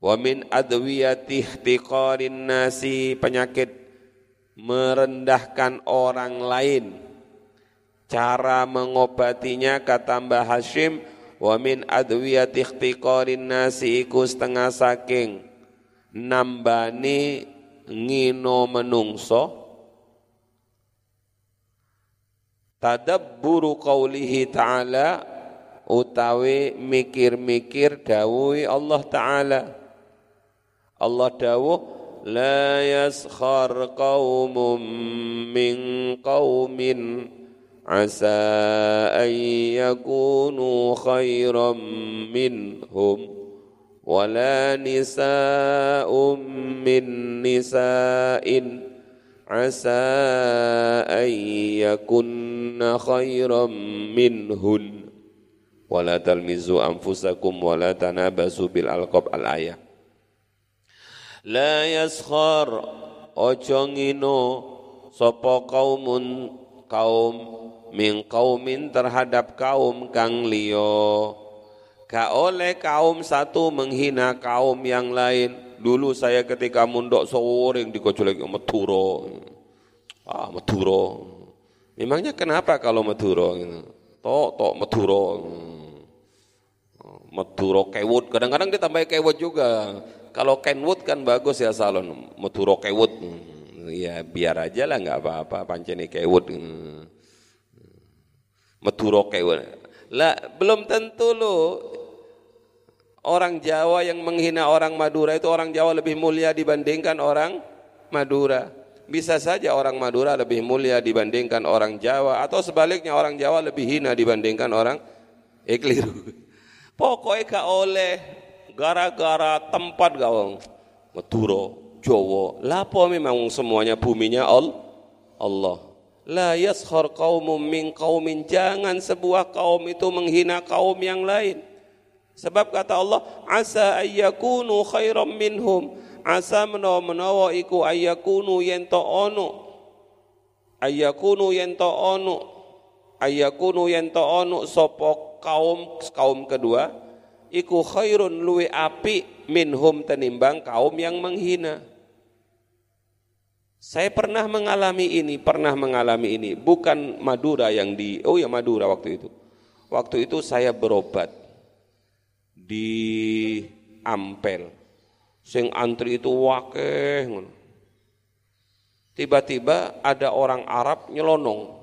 Wa min adwiyati ihtiqarin nasi penyakit merendahkan orang lain cara mengobatinya kata Mbah Hashim wa min adwiyati ihtiqarin nasi iku setengah saking. Nambani ngino menungso. Tadabburu qaulihi ta'ala utawi mikir-mikir dawuhi Allah taala. Allah dawuh la yaskhar qaumun min qaumin عسى أن يكونوا خيرا منهم ولا نساء من نساء عسى أن يكن خيرا منهن ولا تلمزوا أنفسكم ولا تنابسوا بالألقاب الآية. لا يسخر أجنينو ngino قوم قوم min kaumin terhadap kaum kang liya Gak oleh kaum satu menghina kaum yang lain. Dulu saya ketika mundok sore dikocok lagi Maduro. Ah, Maduro. Memangnya kenapa kalau Maduro gitu? Tok, tok Maduro. Maduro kewut, kadang-kadang ditambah kewut juga. Kalau Kenwood kan bagus ya salon, Maduro kewut. Ya biar aja lah nggak apa-apa, pancene kewut. Maduro kewut. Lah belum tentu lo Orang Jawa yang menghina orang Madura itu orang Jawa lebih mulia dibandingkan orang Madura. Bisa saja orang Madura lebih mulia dibandingkan orang Jawa atau sebaliknya orang Jawa lebih hina dibandingkan orang eh keliru. Pokoknya gak oleh gara-gara tempat gawang Madura, Jawa. Lapo memang semuanya buminya Allah. La yaskhar qaumum min qaumin jangan sebuah kaum itu menghina kaum yang lain. Sebab kata Allah, asa ayyakunu khairam minhum. Asa menawa-menawa iku ayyakunu yento ono. Ayyakunu yento ono. Ayyakunu yento ono sopo kaum kaum kedua iku khairun luwe api minhum tenimbang kaum yang menghina. Saya pernah mengalami ini, pernah mengalami ini. Bukan Madura yang di, oh ya Madura waktu itu. Waktu itu saya berobat di Ampel. Sing antri itu wakeh. Tiba-tiba ada orang Arab nyelonong.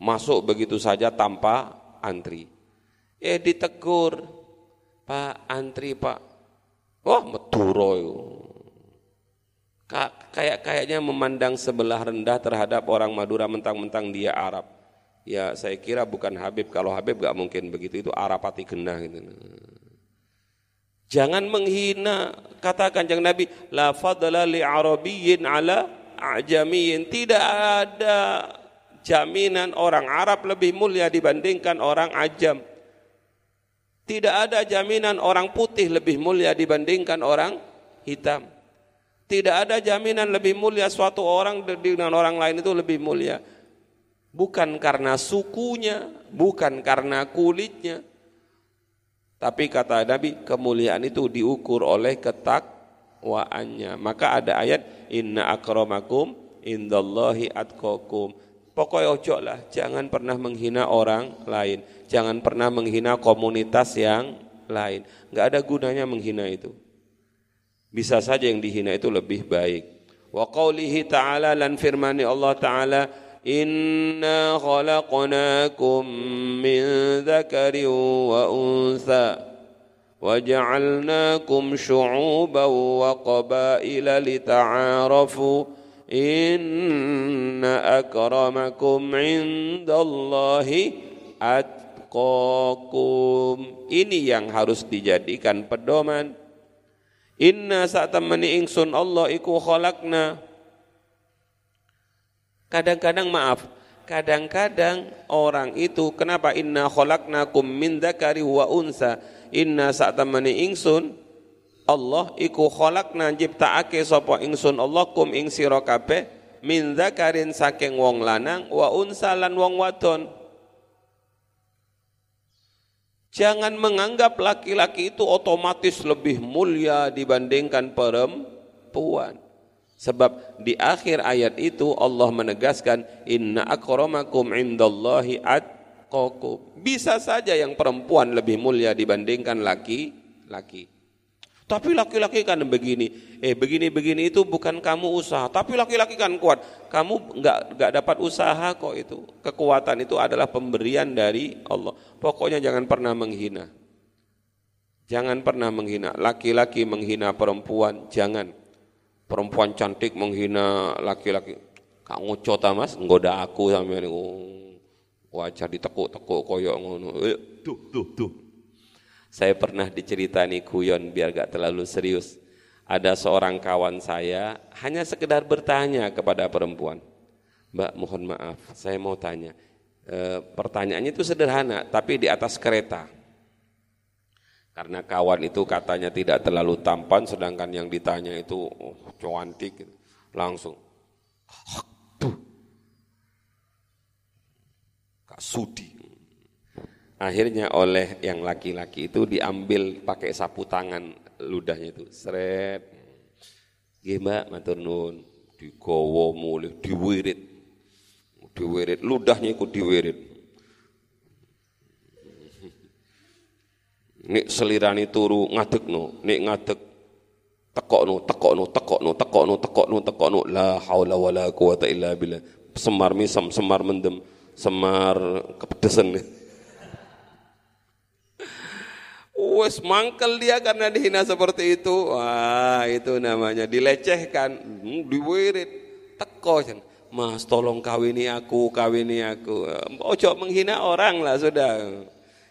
Masuk begitu saja tanpa antri. Eh ditegur, Pak antri Pak. Wah meturo Kayak kayaknya memandang sebelah rendah terhadap orang Madura mentang-mentang dia Arab. Ya saya kira bukan Habib, kalau Habib gak mungkin begitu, itu Arapati genah gitu. Jangan menghina, katakan jangan Nabi, la fadla li arabiyyin ala ajamiyin. Tidak ada jaminan orang Arab lebih mulia dibandingkan orang ajam. Tidak ada jaminan orang putih lebih mulia dibandingkan orang hitam. Tidak ada jaminan lebih mulia suatu orang dengan orang lain itu lebih mulia bukan karena sukunya, bukan karena kulitnya. Tapi kata Nabi, kemuliaan itu diukur oleh ketakwaannya. Maka ada ayat, Inna akramakum indallahi atqakum. Pokoknya ojo lah, jangan pernah menghina orang lain. Jangan pernah menghina komunitas yang lain. Enggak ada gunanya menghina itu. Bisa saja yang dihina itu lebih baik. Wa qawlihi ta'ala lan firmani Allah ta'ala إنا خلقناكم من ذكر وأنثى وجعلناكم شعوبا وقبائل لتعارفوا إن أكرمكم عند الله atqakum ini yang harus dijadikan pedoman inna saat temani ingsun Allah iku khalaqna. Kadang-kadang maaf, kadang-kadang orang itu kenapa? Inna khalaqnakum min dzakari wa unsa. Inna sa'tamani ingsun Allah iku khalaqna ciptaake sapa ingsun Allah kum ing sira kabeh min dzakarin saking wong lanang wa unsa lan wong wadon Jangan menganggap laki-laki itu otomatis lebih mulia dibandingkan perempuan. Sebab di akhir ayat itu Allah menegaskan inna akramakum indallahi atqakum. Bisa saja yang perempuan lebih mulia dibandingkan laki-laki. Tapi laki-laki kan begini, eh begini-begini itu bukan kamu usaha, tapi laki-laki kan kuat. Kamu nggak nggak dapat usaha kok itu. Kekuatan itu adalah pemberian dari Allah. Pokoknya jangan pernah menghina. Jangan pernah menghina. Laki-laki menghina perempuan, jangan perempuan cantik menghina laki-laki. Kak nguco ta Mas, nggoda aku sampe niku. Wajah ditekuk-tekuk koyok ngono. Eh, tuh, tuh, tuh. Saya pernah diceritani kuyon biar gak terlalu serius. Ada seorang kawan saya hanya sekedar bertanya kepada perempuan. Mbak mohon maaf, saya mau tanya. E, pertanyaannya itu sederhana, tapi di atas kereta. Karena kawan itu katanya tidak terlalu tampan, sedangkan yang ditanya itu oh, cantik, gitu. langsung. Kak Sudi. Akhirnya oleh yang laki-laki itu diambil pakai sapu tangan ludahnya itu. Seret. Gimana matur nun. Digowo mulih, diwirit. Diwirit, ludahnya ikut diwirit. Nik selirani turu ngadek no, nik ngadek tekok no, tekok no, tekok no, la haula wala quwata illa billah. Semar misam, semar mendem, semar kepedesan. Wes mangkel dia karena dihina seperti itu. Wah, itu namanya dilecehkan, hmm, diwirit, teko Mas tolong kawini aku, kawini aku. Ojo menghina orang lah sudah.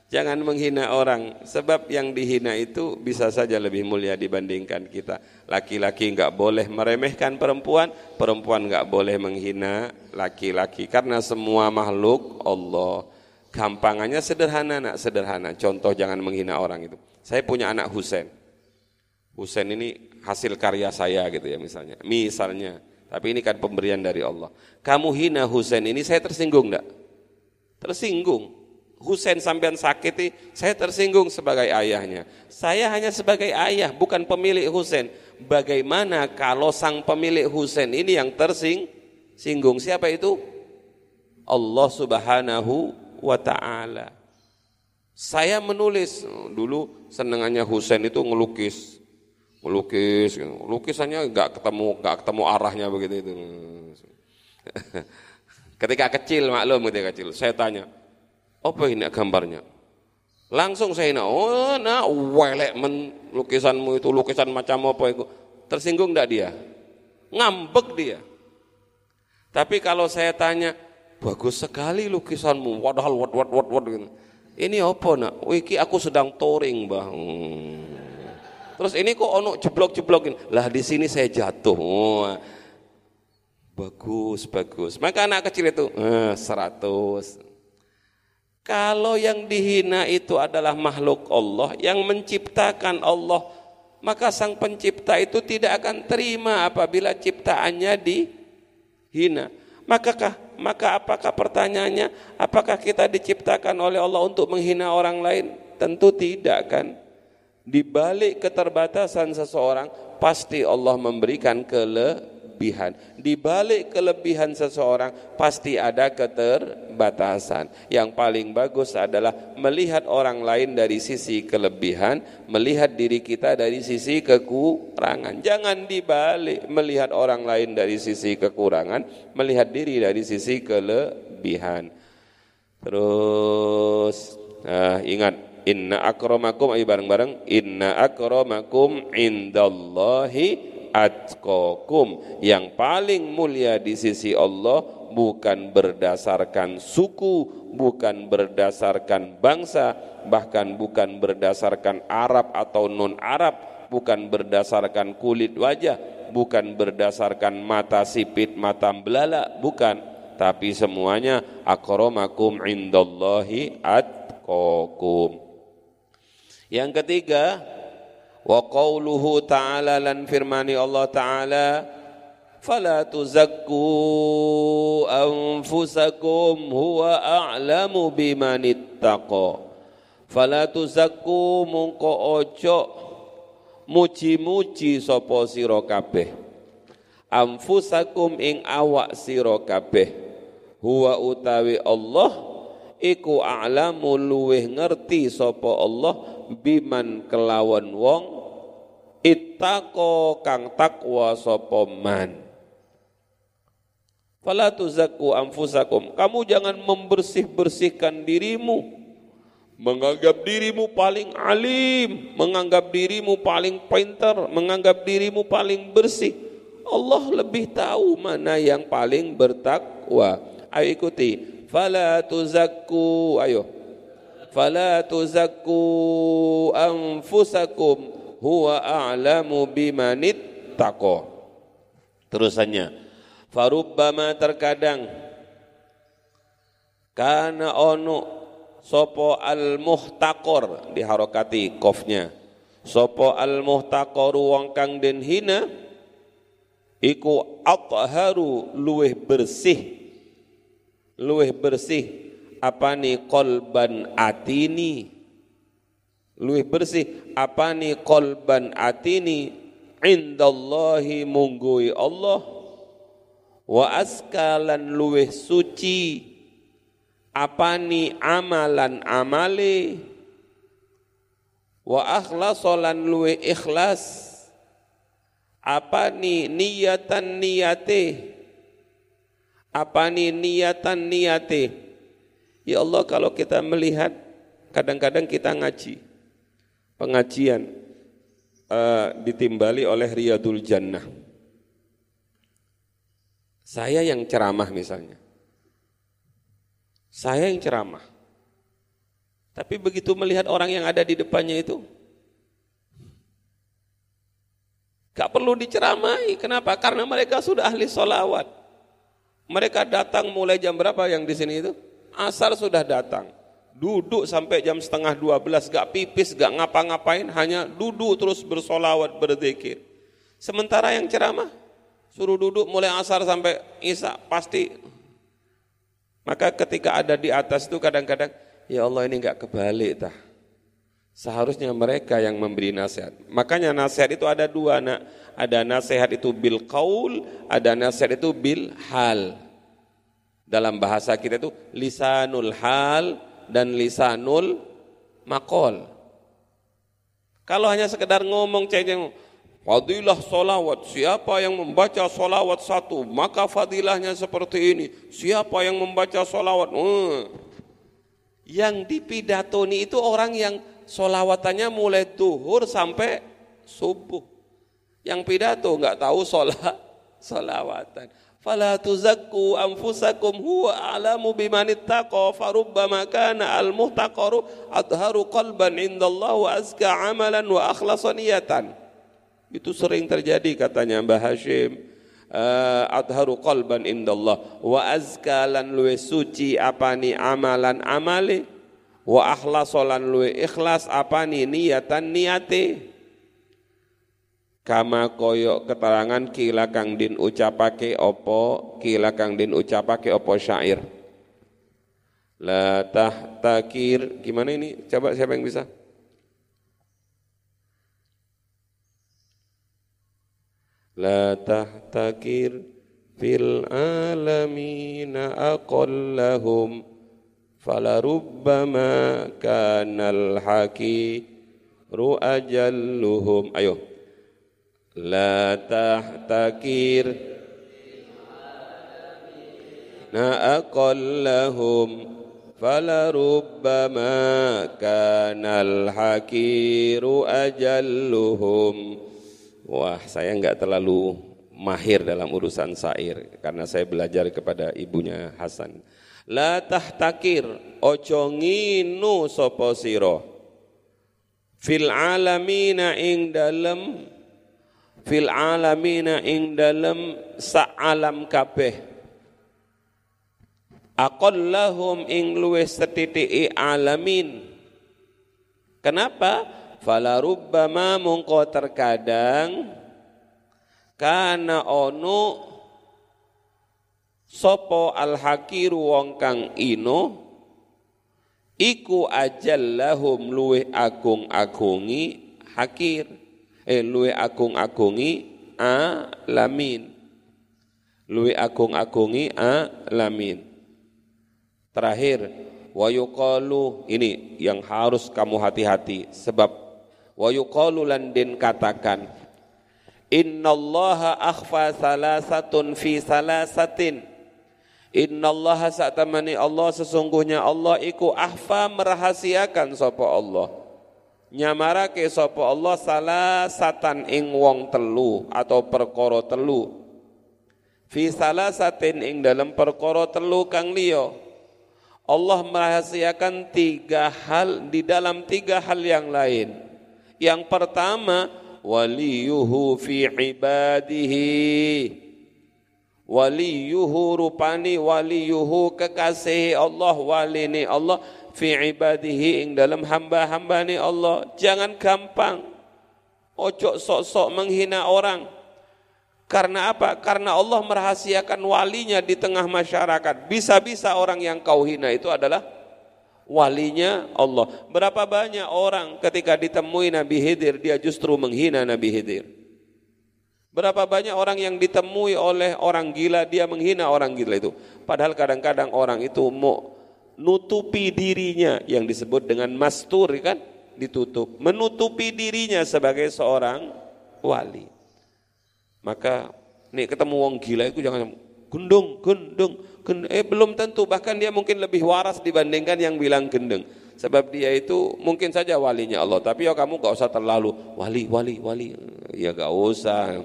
Jangan menghina orang, sebab yang dihina itu bisa saja lebih mulia dibandingkan kita. Laki-laki enggak boleh meremehkan perempuan, perempuan enggak boleh menghina laki-laki karena semua makhluk Allah. Gampangannya sederhana nak, sederhana. Contoh jangan menghina orang itu. Saya punya anak Husen. Husen ini hasil karya saya gitu ya misalnya. Misalnya, tapi ini kan pemberian dari Allah. Kamu hina Husen ini saya tersinggung enggak? Tersinggung. Husen sampean sakiti, saya tersinggung sebagai ayahnya. Saya hanya sebagai ayah, bukan pemilik Husen. Bagaimana kalau sang pemilik Husen ini yang tersing singgung? Siapa itu? Allah Subhanahu wa taala. Saya menulis dulu senengannya Husain itu ngelukis. Ngelukis, lukisannya nggak ketemu nggak ketemu arahnya begitu itu. ketika kecil maklum ketika kecil, saya tanya, apa ini gambarnya? Langsung saya nak, oh nah, welek men lukisanmu itu lukisan macam apa itu? Tersinggung enggak dia? Ngambek dia. Tapi kalau saya tanya, bagus sekali lukisanmu. Padahal wat wat wat wat gitu. ini apa nak? Wiki aku sedang touring bang hmm. terus ini kok ono jeblok jeblokin lah di sini saya jatuh. Oh. bagus bagus. Maka anak kecil itu eh, seratus. Kalau yang dihina itu adalah makhluk Allah yang menciptakan Allah maka sang pencipta itu tidak akan terima apabila ciptaannya dihina Makakah maka apakah pertanyaannya apakah kita diciptakan oleh Allah untuk menghina orang lain? Tentu tidak kan. Di balik keterbatasan seseorang pasti Allah memberikan kele kelebihan. Di balik kelebihan seseorang pasti ada keterbatasan. Yang paling bagus adalah melihat orang lain dari sisi kelebihan, melihat diri kita dari sisi kekurangan. Jangan dibalik melihat orang lain dari sisi kekurangan, melihat diri dari sisi kelebihan. Terus nah, ingat inna akramakum ayo bareng-bareng inna akramakum indallahi atqakum yang paling mulia di sisi Allah bukan berdasarkan suku, bukan berdasarkan bangsa, bahkan bukan berdasarkan Arab atau non Arab, bukan berdasarkan kulit wajah, bukan berdasarkan mata sipit, mata belala, bukan, tapi semuanya akramakum indallahi atqakum. Yang ketiga, wa qawluhu ta'ala lan firmani Allah ta'ala fala tuzakku anfusakum huwa a'lamu biman ittaqa. Fala tuzakku mungko ojo muji-muji sapa sira kabeh. Anfusakum ing awak sira kabeh huwa utawi Allah iku a'lamu luweh ngerti sapa Allah biman kelawan wong ittaqo kang takwa sapa man Fala tuzakku anfusakum. Kamu jangan membersih-bersihkan dirimu. Menganggap dirimu paling alim, menganggap dirimu paling pintar, menganggap dirimu paling bersih. Allah lebih tahu mana yang paling bertakwa. Ayo ikuti. Fala tuzakku. Ayo. Fala tuzakku anfusakum huwa a'lamu bimanit tako. Terusannya, farubbama terkadang Kana ono sopo al muhtaqor diharokati kofnya. Sopo al muhtaqor wong kang den hina iku atharu luweh bersih luweh bersih apa nih kolban atini? Luweh bersih apa nih kolban atini? Indallahi munggui Allah. Wa askalan luweh suci. Apa nih amalan amale wa akhlasolan luweh ikhlas. Apa nih niatan niate apa nih niatan niate ya Allah kalau kita melihat kadang-kadang kita ngaji pengajian uh, ditimbali oleh Riyadul Jannah. Saya yang ceramah misalnya. Saya yang ceramah. Tapi begitu melihat orang yang ada di depannya itu, gak perlu diceramai. Kenapa? Karena mereka sudah ahli solawat. Mereka datang mulai jam berapa yang di sini itu? Asar sudah datang duduk sampai jam setengah dua belas, gak pipis, gak ngapa-ngapain, hanya duduk terus bersolawat, berzikir. Sementara yang ceramah, suruh duduk mulai asar sampai isya, pasti. Maka ketika ada di atas itu kadang-kadang, ya Allah ini gak kebalik tah. Seharusnya mereka yang memberi nasihat. Makanya nasihat itu ada dua, nak. Ada nasihat itu bil qaul, ada nasihat itu bil hal. Dalam bahasa kita itu lisanul hal, dan lisanul makol. Kalau hanya sekedar ngomong cengeng, fadilah solawat, siapa yang membaca solawat satu, maka fadilahnya seperti ini. Siapa yang membaca solawat, hmm. yang dipidatoni itu orang yang solawatannya mulai tuhur sampai subuh. Yang pidato nggak tahu sholat, solawatan fala tuzakku anfusakum huwa a'lamu biman ittaqa farubbama kana al muhtaqaru adharu qalban indallah wa azka amalan wa akhlasa niyatan. Itu sering terjadi katanya Mbah Hashim. Uh, adharu qalban indallah. Wa azka lan luwe suci apani amalan amale. Wa akhlasolan luwe ikhlas apani niatan niate kama koyok keterangan kila kang din ucapake opo kila kang din ucapake opo syair. La tahtakir gimana ini? Coba siapa yang bisa? La tahtakir fil alamina aqallahum falarubbama kanal haki ru'ajalluhum ayo لا تحتكر أقلهم فلربما كان الحكير أجلهم Wah, saya enggak terlalu mahir dalam urusan syair karena saya belajar kepada ibunya Hasan. La tahtakir ojo nginu sapa sira fil alamina ing dalem fil alamina ing dalem sa'alam kabeh. Aqallahum ing luweh setitiki alamin. Kenapa? Fala rubbama mungko terkadang kana ono sopo al hakiru wong kang ino iku ajallahum luweh agung-agungi hakir eh luwe agung-agungi alamin. Luwe agung-agungi alamin. Terakhir wa ini yang harus kamu hati-hati sebab wa yuqalu lan den katakan innallaha akhfa salasatun fi salasatin. Innallaha sa'tamani Allah sesungguhnya Allah iku akhfa merahasiakan sapa Allah nyamarake sapa Allah salah satan ing wong telu atau perkara telu. Fi satin ing dalam perkara telu kang liya. Allah merahasiakan tiga hal di dalam tiga hal yang lain. Yang pertama waliyuhu fi ibadihi. Waliyuhu rupani waliyuhu kekasih Allah walini Allah fi ibadihi ing dalam hamba-hamba ni Allah jangan gampang ojo sok-sok menghina orang karena apa? Karena Allah merahasiakan walinya di tengah masyarakat. Bisa-bisa orang yang kau hina itu adalah walinya Allah. Berapa banyak orang ketika ditemui Nabi Khidir, dia justru menghina Nabi Khidir. Berapa banyak orang yang ditemui oleh orang gila, dia menghina orang gila itu. Padahal kadang-kadang orang itu mau nutupi dirinya yang disebut dengan mastur kan, ditutup. Menutupi dirinya sebagai seorang wali. Maka nih ketemu wong gila itu jangan gendung, gendung, gendung. Eh belum tentu, bahkan dia mungkin lebih waras dibandingkan yang bilang gendeng. Sebab dia itu mungkin saja walinya Allah, tapi ya kamu gak usah terlalu wali, wali, wali. Ya gak usah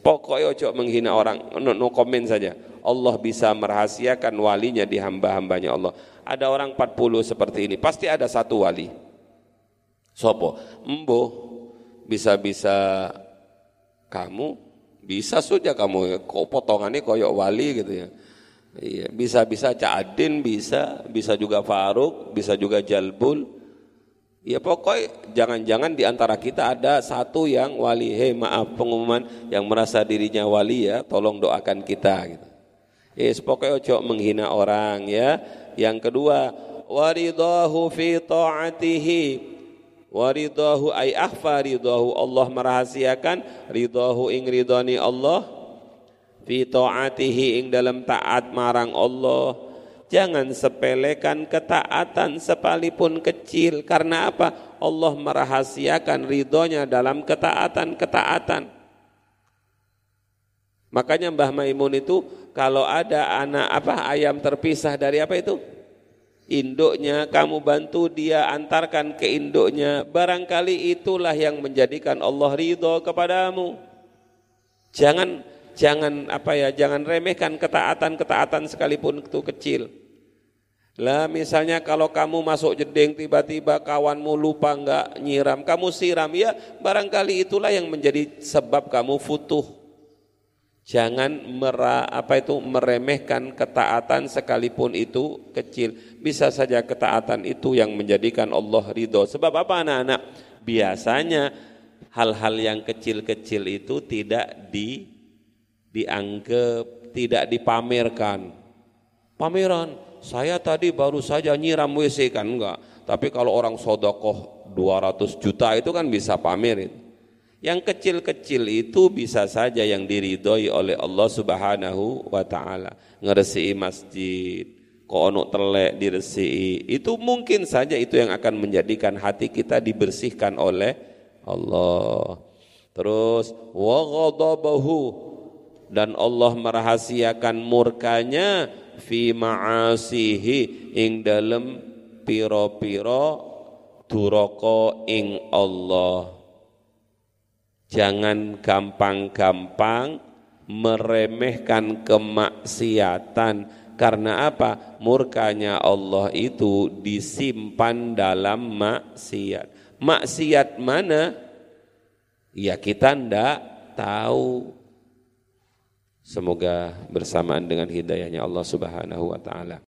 Pokoknya ojo menghina orang, no, no komen saja. Allah bisa merahasiakan walinya di hamba-hambanya Allah. Ada orang 40 seperti ini, pasti ada satu wali. Sopo, embo, bisa-bisa kamu, bisa saja kamu, kok potongannya koyok wali gitu ya. Iya, bisa-bisa Cak Adin bisa, bisa juga Faruk, bisa juga Jalbul, Ya pokoknya jangan-jangan di antara kita ada satu yang wali. Hei maaf pengumuman yang merasa dirinya wali ya, tolong doakan kita gitu. Yes, pokoknya ojo menghina orang ya. Yang kedua, waridahu fi ta'atihi. Waridahu ay akhfa ridahu Allah merahasiakan ridahu ing ridani Allah fi ta'atihi ing dalam taat marang Allah Jangan sepelekan ketaatan sekalipun kecil. Karena apa? Allah merahasiakan ridhonya dalam ketaatan-ketaatan. Makanya Mbah Maimun itu kalau ada anak apa ayam terpisah dari apa itu? Induknya kamu bantu dia antarkan ke induknya. Barangkali itulah yang menjadikan Allah ridho kepadamu. Jangan jangan apa ya, jangan remehkan ketaatan-ketaatan sekalipun itu kecil. Lah misalnya kalau kamu masuk jeding tiba-tiba kawanmu lupa enggak nyiram, kamu siram ya barangkali itulah yang menjadi sebab kamu futuh. Jangan mera, apa itu meremehkan ketaatan sekalipun itu kecil. Bisa saja ketaatan itu yang menjadikan Allah ridho. Sebab apa anak-anak? Biasanya hal-hal yang kecil-kecil itu tidak di dianggap, tidak dipamerkan. Pameran, saya tadi baru saja nyiram WC kan enggak. Tapi kalau orang sodokoh 200 juta itu kan bisa pamerin. Yang kecil-kecil itu bisa saja yang diridhoi oleh Allah Subhanahu wa taala. Ngeresi masjid, kono telek diresi, itu mungkin saja itu yang akan menjadikan hati kita dibersihkan oleh Allah. Terus wa dan Allah merahasiakan murkanya fi ma'asihi ing dalem piro-piro duraka ing Allah jangan gampang-gampang meremehkan kemaksiatan karena apa? Murkanya Allah itu disimpan dalam maksiat. Maksiat mana? Ya kita ndak tahu. Semoga bersamaan dengan hidayahnya Allah Subhanahu wa taala.